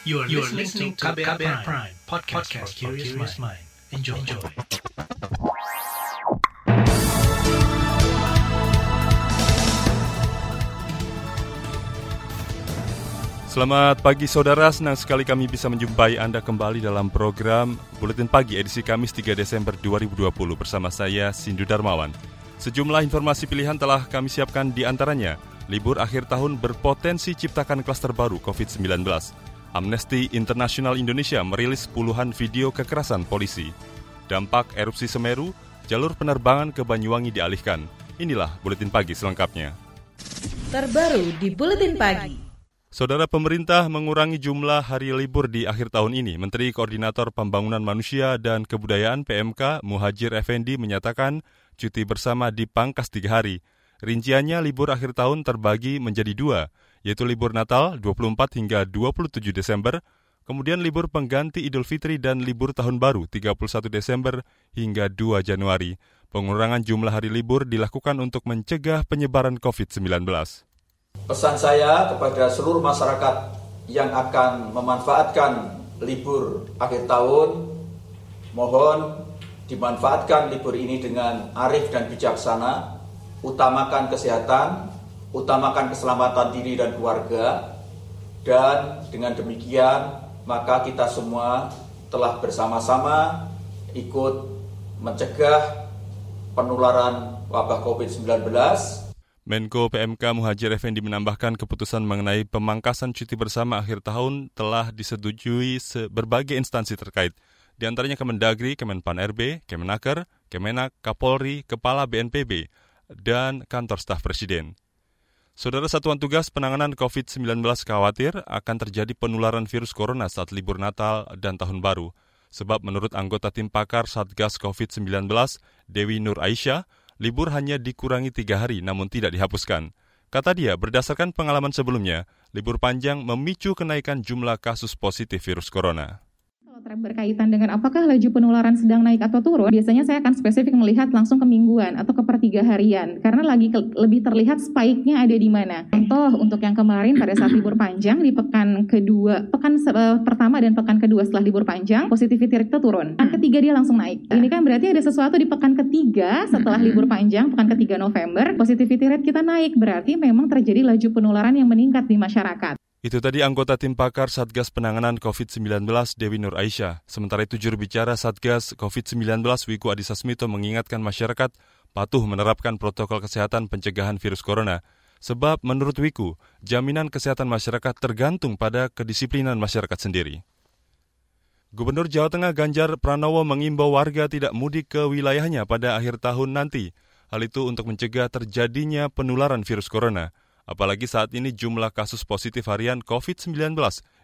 You are, you are listening to KBR, Prime, Prime podcast, podcast for curious mind. Enjoy. Enjoy. Selamat pagi saudara, senang sekali kami bisa menjumpai Anda kembali dalam program Buletin Pagi edisi Kamis 3 Desember 2020 bersama saya Sindu Darmawan. Sejumlah informasi pilihan telah kami siapkan di antaranya, libur akhir tahun berpotensi ciptakan klaster baru COVID-19. Amnesty International Indonesia merilis puluhan video kekerasan polisi. Dampak erupsi Semeru, jalur penerbangan ke Banyuwangi dialihkan. Inilah Buletin Pagi selengkapnya. Terbaru di Buletin Pagi. Saudara pemerintah mengurangi jumlah hari libur di akhir tahun ini. Menteri Koordinator Pembangunan Manusia dan Kebudayaan PMK Muhajir Effendi menyatakan cuti bersama dipangkas tiga hari. Rinciannya libur akhir tahun terbagi menjadi dua, yaitu libur Natal 24 hingga 27 Desember, kemudian libur pengganti Idul Fitri dan libur Tahun Baru 31 Desember hingga 2 Januari. Pengurangan jumlah hari libur dilakukan untuk mencegah penyebaran COVID-19. Pesan saya kepada seluruh masyarakat yang akan memanfaatkan libur akhir tahun, mohon dimanfaatkan libur ini dengan arif dan bijaksana, utamakan kesehatan, utamakan keselamatan diri dan keluarga, dan dengan demikian maka kita semua telah bersama-sama ikut mencegah penularan wabah COVID-19 Menko PMK Muhajir Effendi menambahkan keputusan mengenai pemangkasan cuti bersama akhir tahun telah disetujui berbagai instansi terkait, di antaranya Kemendagri, Kemenpan RB, Kemenaker, Kemenak, Kapolri, Kepala BNPB, dan Kantor Staf Presiden. Saudara Satuan Tugas Penanganan COVID-19 khawatir akan terjadi penularan virus corona saat libur Natal dan Tahun Baru. Sebab menurut anggota tim pakar Satgas COVID-19, Dewi Nur Aisyah, libur hanya dikurangi tiga hari namun tidak dihapuskan. Kata dia, berdasarkan pengalaman sebelumnya, libur panjang memicu kenaikan jumlah kasus positif virus corona berkaitan dengan apakah laju penularan sedang naik atau turun, biasanya saya akan spesifik melihat langsung ke mingguan atau ke pertiga harian karena lagi ke, lebih terlihat spike-nya ada di mana. Contoh untuk yang kemarin pada saat libur panjang di pekan kedua, pekan uh, pertama dan pekan kedua setelah libur panjang, positivity rate turun. Pekan ketiga dia langsung naik. Ini kan berarti ada sesuatu di pekan ketiga setelah libur panjang, pekan ketiga November, positivity rate kita naik. Berarti memang terjadi laju penularan yang meningkat di masyarakat. Itu tadi anggota tim pakar Satgas Penanganan COVID-19 Dewi Nur Aisyah. Sementara itu juru bicara Satgas COVID-19 Wiku Adhisa Smito mengingatkan masyarakat patuh menerapkan protokol kesehatan pencegahan virus corona. Sebab menurut Wiku, jaminan kesehatan masyarakat tergantung pada kedisiplinan masyarakat sendiri. Gubernur Jawa Tengah Ganjar Pranowo mengimbau warga tidak mudik ke wilayahnya pada akhir tahun nanti. Hal itu untuk mencegah terjadinya penularan virus corona. Apalagi saat ini jumlah kasus positif harian COVID-19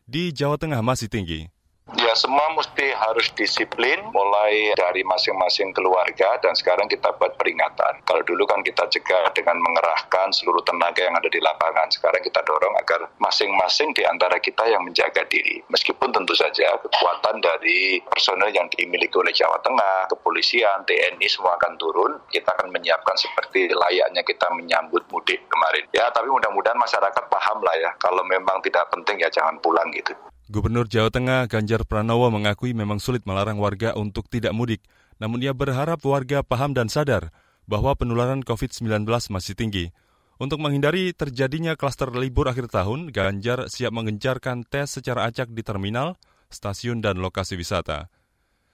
di Jawa Tengah masih tinggi. Ya semua mesti harus disiplin mulai dari masing-masing keluarga dan sekarang kita buat peringatan. Kalau dulu kan kita cegah dengan mengerahkan seluruh tenaga yang ada di lapangan. Sekarang kita dorong agar masing-masing di antara kita yang menjaga diri. Meskipun tentu saja kekuatan dari personel yang dimiliki oleh Jawa Tengah, kepolisian, TNI semua akan turun. Kita akan menyiapkan seperti layaknya kita menyambut mudik kemarin. Ya tapi mudah-mudahan masyarakat paham lah ya. Kalau memang tidak penting ya jangan pulang gitu. Gubernur Jawa Tengah Ganjar Pranowo mengakui memang sulit melarang warga untuk tidak mudik, namun ia berharap warga paham dan sadar bahwa penularan COVID-19 masih tinggi. Untuk menghindari terjadinya klaster libur akhir tahun, Ganjar siap mengencarkan tes secara acak di terminal, stasiun, dan lokasi wisata.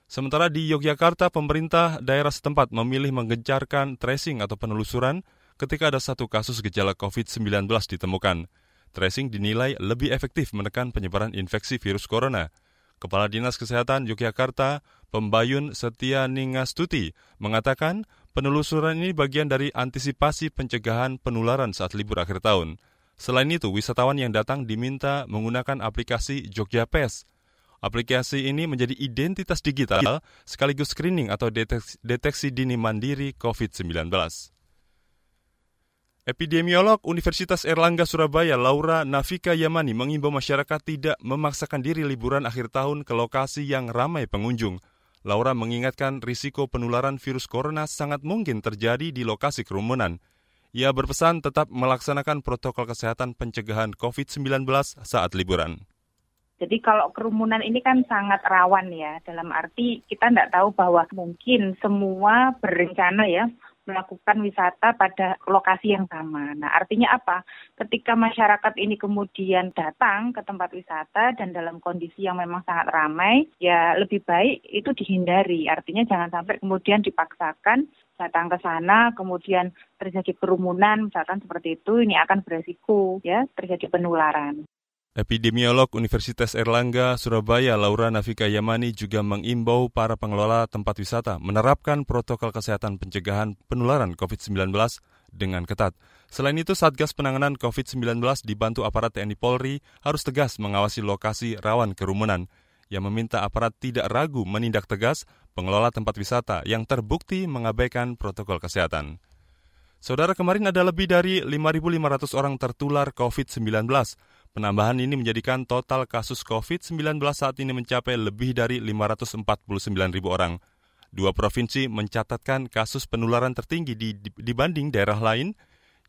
Sementara di Yogyakarta, pemerintah daerah setempat memilih menggencarkan tracing atau penelusuran ketika ada satu kasus gejala COVID-19 ditemukan. Tracing dinilai lebih efektif menekan penyebaran infeksi virus corona. Kepala Dinas Kesehatan Yogyakarta, Pembayun Setia Ningastuti, mengatakan penelusuran ini bagian dari antisipasi pencegahan penularan saat libur akhir tahun. Selain itu, wisatawan yang datang diminta menggunakan aplikasi Jogja Pes. Aplikasi ini menjadi identitas digital sekaligus screening atau deteksi, deteksi dini mandiri COVID-19. Epidemiolog Universitas Erlangga Surabaya Laura Nafika Yamani mengimbau masyarakat tidak memaksakan diri liburan akhir tahun ke lokasi yang ramai pengunjung. Laura mengingatkan risiko penularan virus corona sangat mungkin terjadi di lokasi kerumunan. Ia berpesan tetap melaksanakan protokol kesehatan pencegahan COVID-19 saat liburan Jadi kalau kerumunan ini kan sangat rawan ya, dalam arti kita tidak tahu bahwa mungkin semua berencana ya melakukan wisata pada lokasi yang sama. Nah, artinya apa? Ketika masyarakat ini kemudian datang ke tempat wisata dan dalam kondisi yang memang sangat ramai, ya lebih baik itu dihindari. Artinya jangan sampai kemudian dipaksakan datang ke sana, kemudian terjadi kerumunan, misalkan seperti itu, ini akan beresiko ya terjadi penularan. Epidemiolog Universitas Erlangga, Surabaya, Laura Nafika Yamani juga mengimbau para pengelola tempat wisata menerapkan protokol kesehatan pencegahan penularan COVID-19 dengan ketat. Selain itu, Satgas Penanganan COVID-19 dibantu aparat TNI Polri harus tegas mengawasi lokasi rawan kerumunan yang meminta aparat tidak ragu menindak tegas pengelola tempat wisata yang terbukti mengabaikan protokol kesehatan. Saudara kemarin ada lebih dari 5.500 orang tertular COVID-19. Penambahan ini menjadikan total kasus COVID-19 saat ini mencapai lebih dari 549 ribu orang. Dua provinsi mencatatkan kasus penularan tertinggi di, dibanding daerah lain,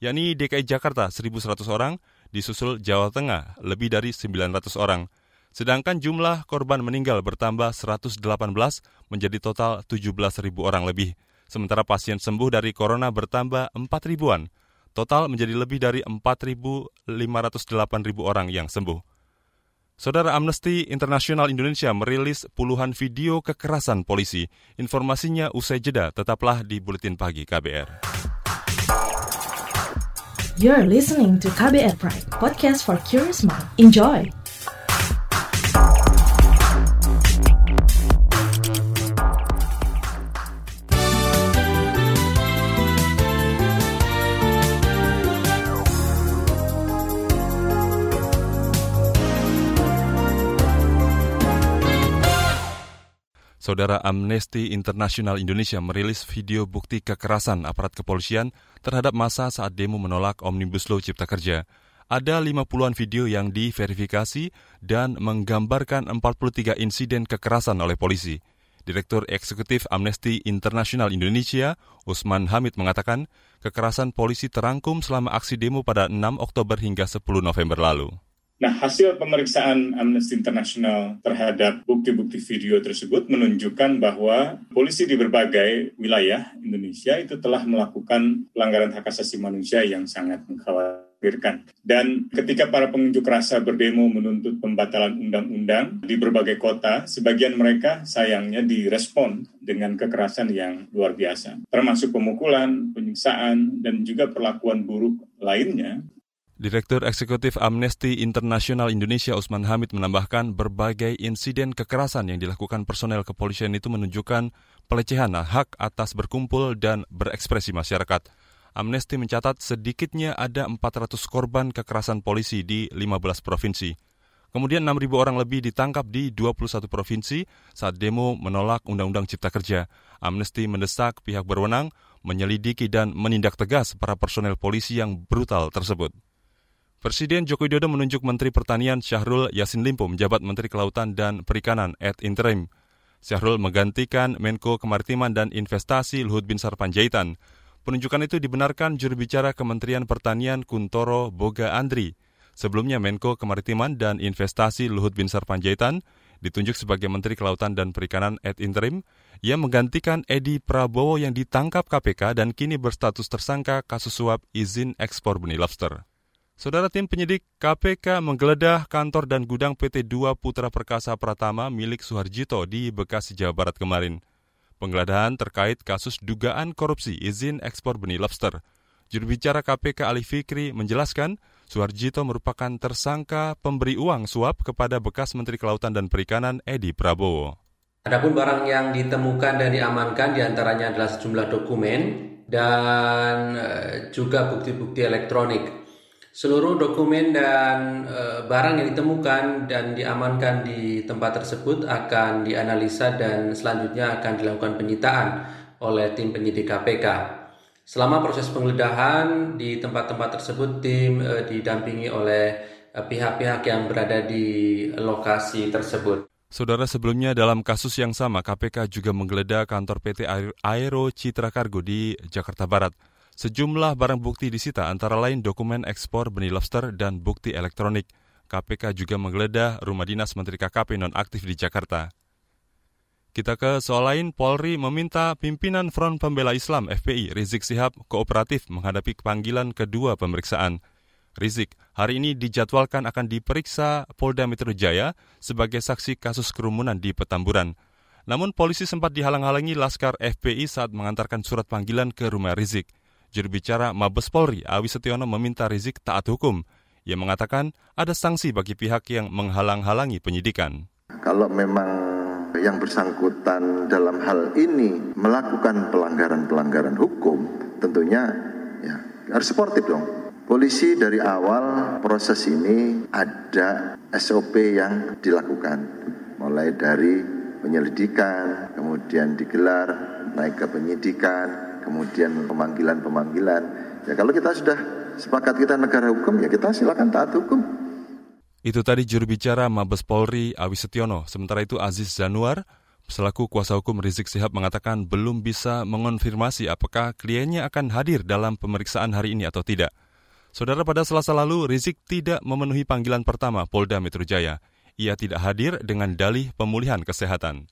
yakni DKI Jakarta 1.100 orang, disusul Jawa Tengah lebih dari 900 orang. Sedangkan jumlah korban meninggal bertambah 118 menjadi total 17 ribu orang lebih. Sementara pasien sembuh dari corona bertambah 4 ribuan Total menjadi lebih dari 4.508.000 orang yang sembuh. Saudara Amnesty International Indonesia merilis puluhan video kekerasan polisi. Informasinya usai jeda, tetaplah di Buletin Pagi KBR. You're listening to KBR Pride, podcast for curious mind. Enjoy! Saudara Amnesty International Indonesia merilis video bukti kekerasan aparat kepolisian terhadap masa saat demo menolak Omnibus Law Cipta Kerja. Ada 50-an video yang diverifikasi dan menggambarkan 43 insiden kekerasan oleh polisi. Direktur Eksekutif Amnesty International Indonesia, Usman Hamid mengatakan, kekerasan polisi terangkum selama aksi demo pada 6 Oktober hingga 10 November lalu. Nah, hasil pemeriksaan Amnesty International terhadap bukti-bukti video tersebut menunjukkan bahwa polisi di berbagai wilayah Indonesia itu telah melakukan pelanggaran hak asasi manusia yang sangat mengkhawatirkan. Dan ketika para pengunjuk rasa berdemo menuntut pembatalan undang-undang di berbagai kota, sebagian mereka sayangnya direspon dengan kekerasan yang luar biasa, termasuk pemukulan, penyiksaan, dan juga perlakuan buruk lainnya Direktur Eksekutif Amnesty International Indonesia Usman Hamid menambahkan berbagai insiden kekerasan yang dilakukan personel kepolisian itu menunjukkan pelecehan hak atas berkumpul dan berekspresi masyarakat. Amnesty mencatat sedikitnya ada 400 korban kekerasan polisi di 15 provinsi. Kemudian 6.000 orang lebih ditangkap di 21 provinsi saat demo menolak Undang-Undang Cipta Kerja. Amnesty mendesak pihak berwenang menyelidiki dan menindak tegas para personel polisi yang brutal tersebut. Presiden Joko Widodo menunjuk Menteri Pertanian Syahrul Yasin Limpo menjabat Menteri Kelautan dan Perikanan at interim. Syahrul menggantikan Menko Kemaritiman dan Investasi Luhut Binsar Panjaitan. Penunjukan itu dibenarkan juru bicara Kementerian Pertanian Kuntoro Boga Andri. Sebelumnya Menko Kemaritiman dan Investasi Luhut Binsar Panjaitan ditunjuk sebagai Menteri Kelautan dan Perikanan at interim Ia menggantikan Edi Prabowo yang ditangkap KPK dan kini berstatus tersangka kasus suap izin ekspor benih lobster. Saudara tim penyidik KPK menggeledah kantor dan gudang PT 2 Putra Perkasa Pratama milik Suharjito di Bekasi, Jawa Barat kemarin. Penggeledahan terkait kasus dugaan korupsi izin ekspor benih lobster. Juru bicara KPK Ali Fikri menjelaskan, Suharjito merupakan tersangka pemberi uang suap kepada bekas Menteri Kelautan dan Perikanan Edi Prabowo. Adapun barang yang ditemukan dan diamankan di antaranya adalah sejumlah dokumen dan eh, juga bukti-bukti elektronik seluruh dokumen dan e, barang yang ditemukan dan diamankan di tempat tersebut akan dianalisa dan selanjutnya akan dilakukan penyitaan oleh tim penyidik KPK. Selama proses penggeledahan di tempat-tempat tersebut tim e, didampingi oleh eh, pihak-pihak yang berada di lokasi tersebut. Saudara sebelumnya dalam kasus yang sama KPK juga menggeledah kantor PT Aero Citra Cargo di Jakarta Barat. Sejumlah barang bukti disita antara lain dokumen ekspor benih lobster dan bukti elektronik. KPK juga menggeledah rumah dinas Menteri KKP nonaktif di Jakarta. Kita ke soal lain, Polri meminta pimpinan Front Pembela Islam FPI Rizik Sihab kooperatif menghadapi panggilan kedua pemeriksaan. Rizik hari ini dijadwalkan akan diperiksa Polda Metro Jaya sebagai saksi kasus kerumunan di Petamburan. Namun polisi sempat dihalang-halangi Laskar FPI saat mengantarkan surat panggilan ke rumah Rizik. Juru bicara Mabes Polri, Awi Setiono meminta Rizik taat hukum. Ia mengatakan ada sanksi bagi pihak yang menghalang-halangi penyidikan. Kalau memang yang bersangkutan dalam hal ini melakukan pelanggaran-pelanggaran hukum, tentunya ya harus sportif dong. Polisi dari awal proses ini ada SOP yang dilakukan, mulai dari penyelidikan, kemudian digelar, naik ke penyidikan, kemudian pemanggilan-pemanggilan. Ya kalau kita sudah sepakat kita negara hukum, ya kita silakan taat hukum. Itu tadi juru bicara Mabes Polri Awi Setiono. Sementara itu Aziz Zanuar, selaku kuasa hukum Rizik Sihab mengatakan belum bisa mengonfirmasi apakah kliennya akan hadir dalam pemeriksaan hari ini atau tidak. Saudara pada selasa lalu, Rizik tidak memenuhi panggilan pertama Polda Metro Jaya. Ia tidak hadir dengan dalih pemulihan kesehatan.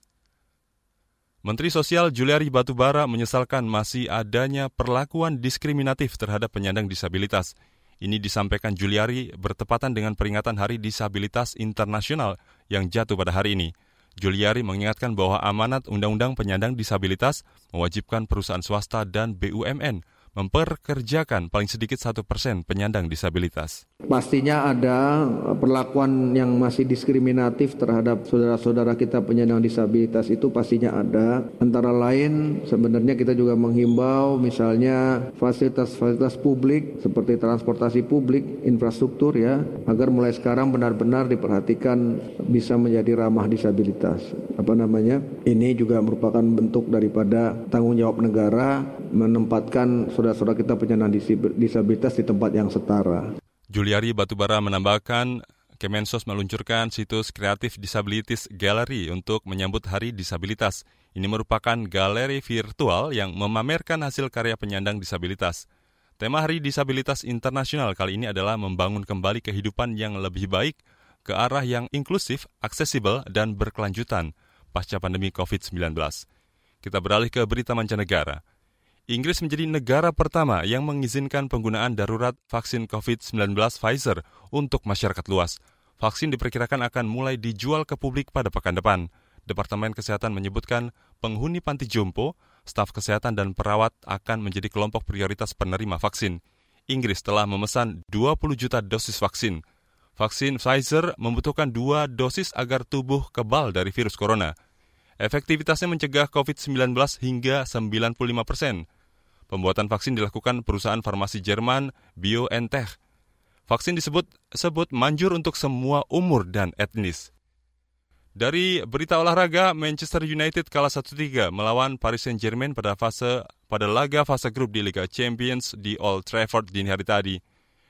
Menteri Sosial Juliari Batubara menyesalkan masih adanya perlakuan diskriminatif terhadap penyandang disabilitas. Ini disampaikan Juliari bertepatan dengan peringatan Hari Disabilitas Internasional yang jatuh pada hari ini. Juliari mengingatkan bahwa amanat Undang-Undang Penyandang Disabilitas mewajibkan perusahaan swasta dan BUMN memperkerjakan paling sedikit satu persen penyandang disabilitas. Pastinya ada perlakuan yang masih diskriminatif terhadap saudara-saudara kita penyandang disabilitas itu pastinya ada. Antara lain sebenarnya kita juga menghimbau misalnya fasilitas-fasilitas publik seperti transportasi publik, infrastruktur ya, agar mulai sekarang benar-benar diperhatikan bisa menjadi ramah disabilitas. Apa namanya? Ini juga merupakan bentuk daripada tanggung jawab negara menempatkan saudara-saudara kita penyandang disabilitas di tempat yang setara. Juliari Batubara menambahkan Kemensos meluncurkan situs Kreatif Disabilities Gallery untuk menyambut Hari Disabilitas. Ini merupakan galeri virtual yang memamerkan hasil karya penyandang disabilitas. Tema Hari Disabilitas Internasional kali ini adalah membangun kembali kehidupan yang lebih baik ke arah yang inklusif, aksesibel, dan berkelanjutan pasca pandemi COVID-19. Kita beralih ke berita mancanegara. Inggris menjadi negara pertama yang mengizinkan penggunaan darurat vaksin COVID-19 Pfizer untuk masyarakat luas. Vaksin diperkirakan akan mulai dijual ke publik pada pekan depan. Departemen Kesehatan menyebutkan penghuni panti jompo, staf kesehatan dan perawat akan menjadi kelompok prioritas penerima vaksin. Inggris telah memesan 20 juta dosis vaksin. Vaksin Pfizer membutuhkan dua dosis agar tubuh kebal dari virus corona. Efektivitasnya mencegah COVID-19 hingga 95 persen. Pembuatan vaksin dilakukan perusahaan farmasi Jerman BioNTech. Vaksin disebut sebut manjur untuk semua umur dan etnis. Dari berita olahraga, Manchester United kalah 1-3 melawan Paris Saint-Germain pada fase pada laga fase grup di Liga Champions di Old Trafford dini hari tadi.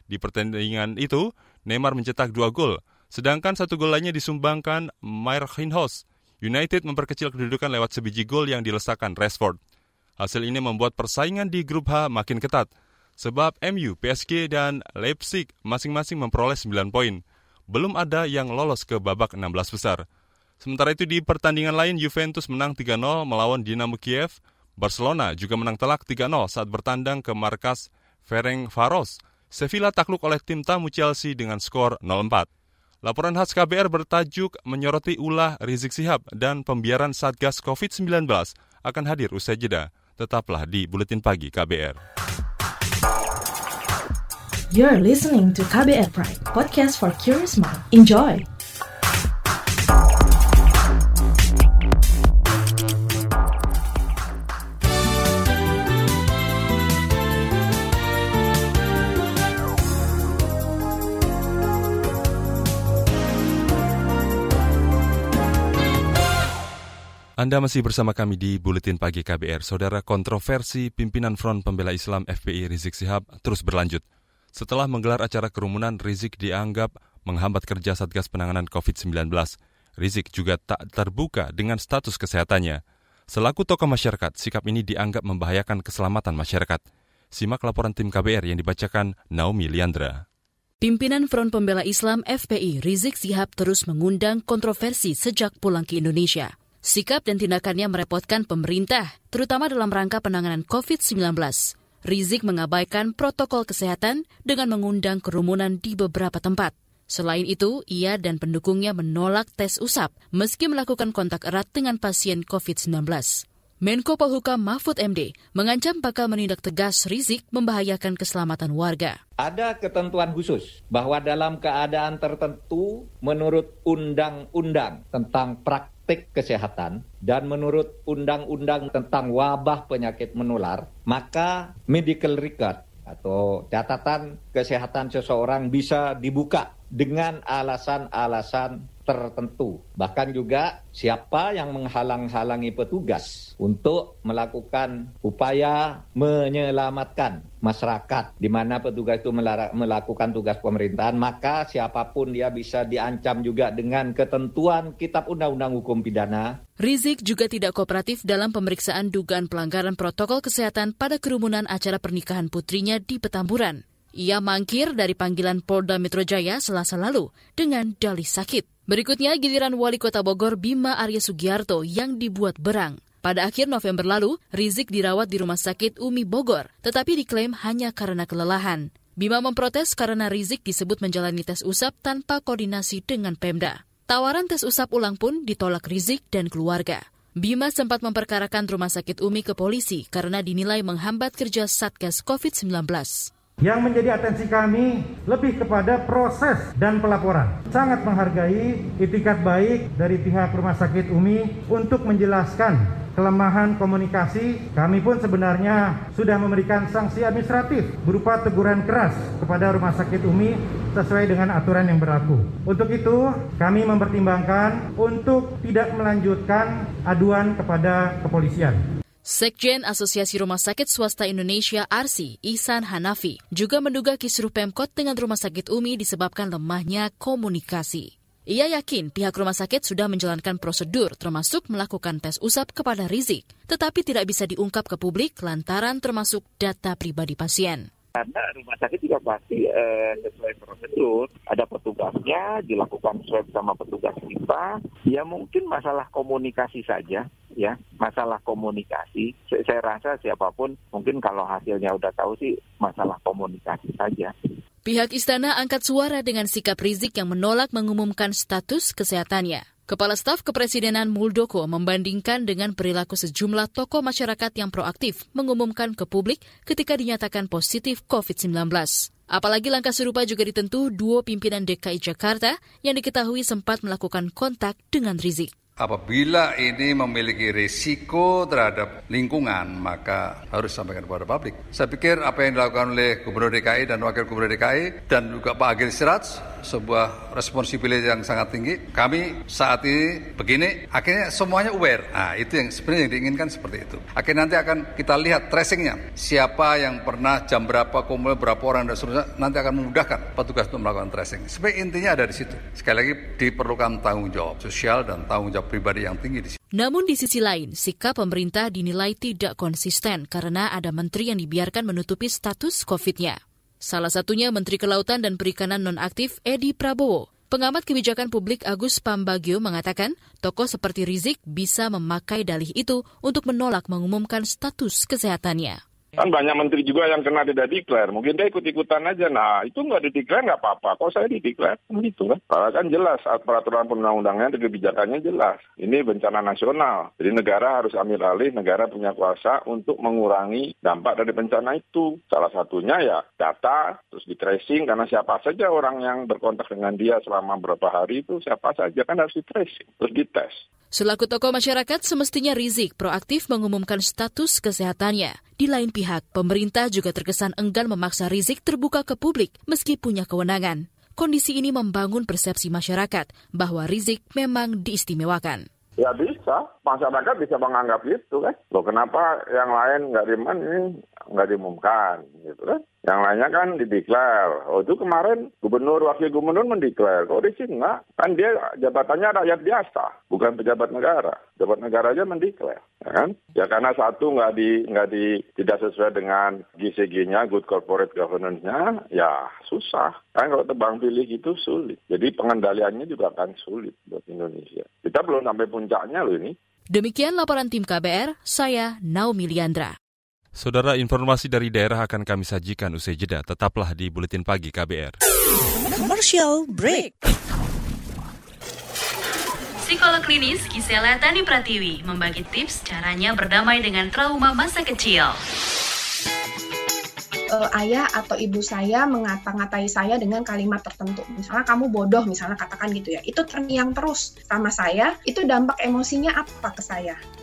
Di pertandingan itu, Neymar mencetak dua gol, sedangkan satu gol lainnya disumbangkan Hinhos. United memperkecil kedudukan lewat sebiji gol yang dilesakkan Rashford. Hasil ini membuat persaingan di grup H makin ketat, sebab MU, PSG, dan Leipzig masing-masing memperoleh 9 poin. Belum ada yang lolos ke babak 16 besar. Sementara itu di pertandingan lain, Juventus menang 3-0 melawan Dinamo Kiev. Barcelona juga menang telak 3-0 saat bertandang ke markas Ferenc Faros. Sevilla takluk oleh tim tamu Chelsea dengan skor 0-4. Laporan khas KBR bertajuk menyoroti ulah Rizik Sihab dan pembiaran Satgas COVID-19 akan hadir usai jeda. Tetaplah di Buletin Pagi KBR. You're listening to KBR Pride, podcast for curious mind. Enjoy! Anda masih bersama kami di Buletin Pagi KBR. Saudara kontroversi pimpinan Front Pembela Islam FPI Rizik Sihab terus berlanjut. Setelah menggelar acara kerumunan, Rizik dianggap menghambat kerja Satgas Penanganan COVID-19. Rizik juga tak terbuka dengan status kesehatannya. Selaku tokoh masyarakat, sikap ini dianggap membahayakan keselamatan masyarakat. Simak laporan tim KBR yang dibacakan Naomi Liandra. Pimpinan Front Pembela Islam FPI Rizik Sihab terus mengundang kontroversi sejak pulang ke Indonesia. Sikap dan tindakannya merepotkan pemerintah, terutama dalam rangka penanganan COVID-19. Rizik mengabaikan protokol kesehatan dengan mengundang kerumunan di beberapa tempat. Selain itu, ia dan pendukungnya menolak tes usap meski melakukan kontak erat dengan pasien COVID-19. Menko Polhukam Mahfud MD mengancam bakal menindak tegas Rizik membahayakan keselamatan warga. Ada ketentuan khusus bahwa dalam keadaan tertentu menurut undang-undang tentang praktik kesehatan dan menurut undang-undang tentang wabah penyakit menular, maka medical record atau catatan kesehatan seseorang bisa dibuka dengan alasan-alasan tertentu. Bahkan juga siapa yang menghalang-halangi petugas untuk melakukan upaya menyelamatkan masyarakat di mana petugas itu melakukan tugas pemerintahan, maka siapa pun dia bisa diancam juga dengan ketentuan Kitab Undang-Undang Hukum Pidana. Rizik juga tidak kooperatif dalam pemeriksaan dugaan pelanggaran protokol kesehatan pada kerumunan acara pernikahan putrinya di Petamburan. Ia mangkir dari panggilan Polda Metro Jaya selasa lalu dengan dalih sakit. Berikutnya giliran Wali Kota Bogor Bima Arya Sugiarto yang dibuat berang. Pada akhir November lalu, Rizik dirawat di Rumah Sakit Umi Bogor, tetapi diklaim hanya karena kelelahan. Bima memprotes karena Rizik disebut menjalani tes usap tanpa koordinasi dengan Pemda. Tawaran tes usap ulang pun ditolak Rizik dan keluarga. Bima sempat memperkarakan Rumah Sakit Umi ke polisi karena dinilai menghambat kerja Satgas COVID-19. Yang menjadi atensi kami lebih kepada proses dan pelaporan. Sangat menghargai itikat baik dari pihak Rumah Sakit Umi untuk menjelaskan kelemahan komunikasi. Kami pun sebenarnya sudah memberikan sanksi administratif berupa teguran keras kepada Rumah Sakit Umi sesuai dengan aturan yang berlaku. Untuk itu, kami mempertimbangkan untuk tidak melanjutkan aduan kepada kepolisian. Sekjen Asosiasi Rumah Sakit Swasta Indonesia (ARSI) Ihsan Hanafi juga menduga kisruh Pemkot dengan Rumah Sakit Umi disebabkan lemahnya komunikasi. Ia yakin pihak rumah sakit sudah menjalankan prosedur termasuk melakukan tes usap kepada Rizik, tetapi tidak bisa diungkap ke publik lantaran termasuk data pribadi pasien. Karena rumah sakit juga pasti eh, sesuai prosedur, ada petugasnya, dilakukan sesuai sama petugas kita. Ya mungkin masalah komunikasi saja, ya masalah komunikasi. Saya, rasa siapa pun mungkin kalau hasilnya udah tahu sih masalah komunikasi saja. Pihak istana angkat suara dengan sikap Rizik yang menolak mengumumkan status kesehatannya. Kepala Staf Kepresidenan Muldoko membandingkan dengan perilaku sejumlah tokoh masyarakat yang proaktif mengumumkan ke publik ketika dinyatakan positif COVID-19. Apalagi langkah serupa juga ditentu dua pimpinan DKI Jakarta yang diketahui sempat melakukan kontak dengan Rizik. Apabila ini memiliki risiko terhadap lingkungan, maka harus sampaikan kepada publik. Saya pikir apa yang dilakukan oleh Gubernur DKI dan Wakil Gubernur DKI dan juga Pak Agil Siraj sebuah responsibility yang sangat tinggi. Kami saat ini begini, akhirnya semuanya aware. Nah, itu yang sebenarnya yang diinginkan seperti itu. Akhirnya nanti akan kita lihat tracingnya. Siapa yang pernah jam berapa, kumul berapa orang dan seterusnya, nanti akan memudahkan petugas untuk melakukan tracing. Sebenarnya intinya ada di situ. Sekali lagi diperlukan tanggung jawab sosial dan tanggung jawab pribadi yang tinggi di situ. Namun di sisi lain, sikap pemerintah dinilai tidak konsisten karena ada menteri yang dibiarkan menutupi status COVID-nya. Salah satunya Menteri Kelautan dan Perikanan Nonaktif Edi Prabowo. Pengamat kebijakan publik Agus Pambagio mengatakan, tokoh seperti Rizik bisa memakai dalih itu untuk menolak mengumumkan status kesehatannya. Kan banyak menteri juga yang kena tidak declare. Mungkin dia ikut-ikutan aja. Nah, itu nggak dideklar nggak apa-apa. Kok saya dideklar? Kan gitu kan. Karena kan jelas peraturan perundang-undangnya, kebijakannya jelas. Ini bencana nasional. Jadi negara harus ambil alih, negara punya kuasa untuk mengurangi dampak dari bencana itu. Salah satunya ya data, terus di tracing, karena siapa saja orang yang berkontak dengan dia selama beberapa hari itu, siapa saja kan harus di tracing, terus dites. Selaku tokoh masyarakat, semestinya Rizik proaktif mengumumkan status kesehatannya. Di lain pihak, pemerintah juga terkesan enggan memaksa Rizik terbuka ke publik meski punya kewenangan. Kondisi ini membangun persepsi masyarakat bahwa Rizik memang diistimewakan. Ya bisa, masyarakat bisa menganggap itu kan. Loh kenapa yang lain nggak diman ini nggak diumumkan gitu kan. Yang lainnya kan dideklar. Oh itu kemarin gubernur, wakil gubernur mendeklar. Kok di sini enggak? Kan dia jabatannya rakyat biasa, bukan pejabat negara. Pejabat negara aja mendeklar. Ya kan? Ya karena satu nggak di nggak di tidak sesuai dengan GCG-nya, good corporate governance-nya, ya susah. Kan kalau tebang pilih itu sulit. Jadi pengendaliannya juga akan sulit buat Indonesia. Kita belum sampai puncaknya loh ini. Demikian laporan tim KBR, saya Naomi Liandra. Saudara, informasi dari daerah akan kami sajikan usai jeda. Tetaplah di Buletin Pagi KBR. Commercial break. Psikolog klinis Gisela Tani Pratiwi membagi tips caranya berdamai dengan trauma masa kecil uh, ayah atau ibu saya mengata-ngatai saya dengan kalimat tertentu. Misalnya kamu bodoh, misalnya katakan gitu ya. Itu terngiang terus sama saya, itu dampak emosinya apa ke saya?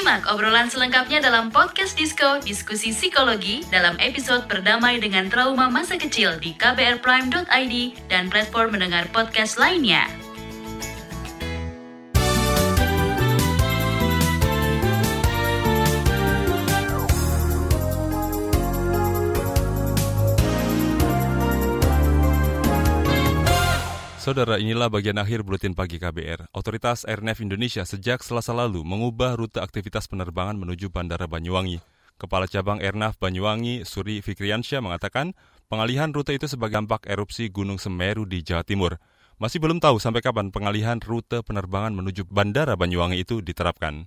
Simak obrolan selengkapnya dalam podcast Disco Diskusi Psikologi dalam episode Berdamai dengan Trauma Masa Kecil di kbrprime.id dan platform mendengar podcast lainnya. Saudara, inilah bagian akhir Buletin Pagi KBR. Otoritas Airnav Indonesia sejak selasa lalu mengubah rute aktivitas penerbangan menuju Bandara Banyuwangi. Kepala Cabang Airnav Banyuwangi, Suri Fikriansyah mengatakan, pengalihan rute itu sebagai dampak erupsi Gunung Semeru di Jawa Timur. Masih belum tahu sampai kapan pengalihan rute penerbangan menuju Bandara Banyuwangi itu diterapkan.